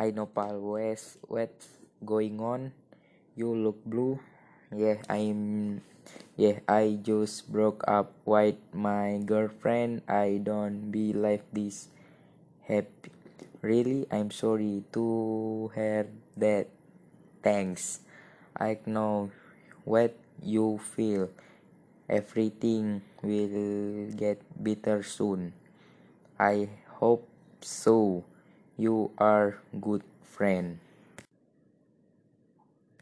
Hi Nopal, what's what's going on? You look blue. Yeah, I'm. Yeah, I just broke up with my girlfriend. I don't be like this. Happy. Really, I'm sorry to hear that. Thanks. I know what you feel. Everything will get better soon. I hope so. You are good friend.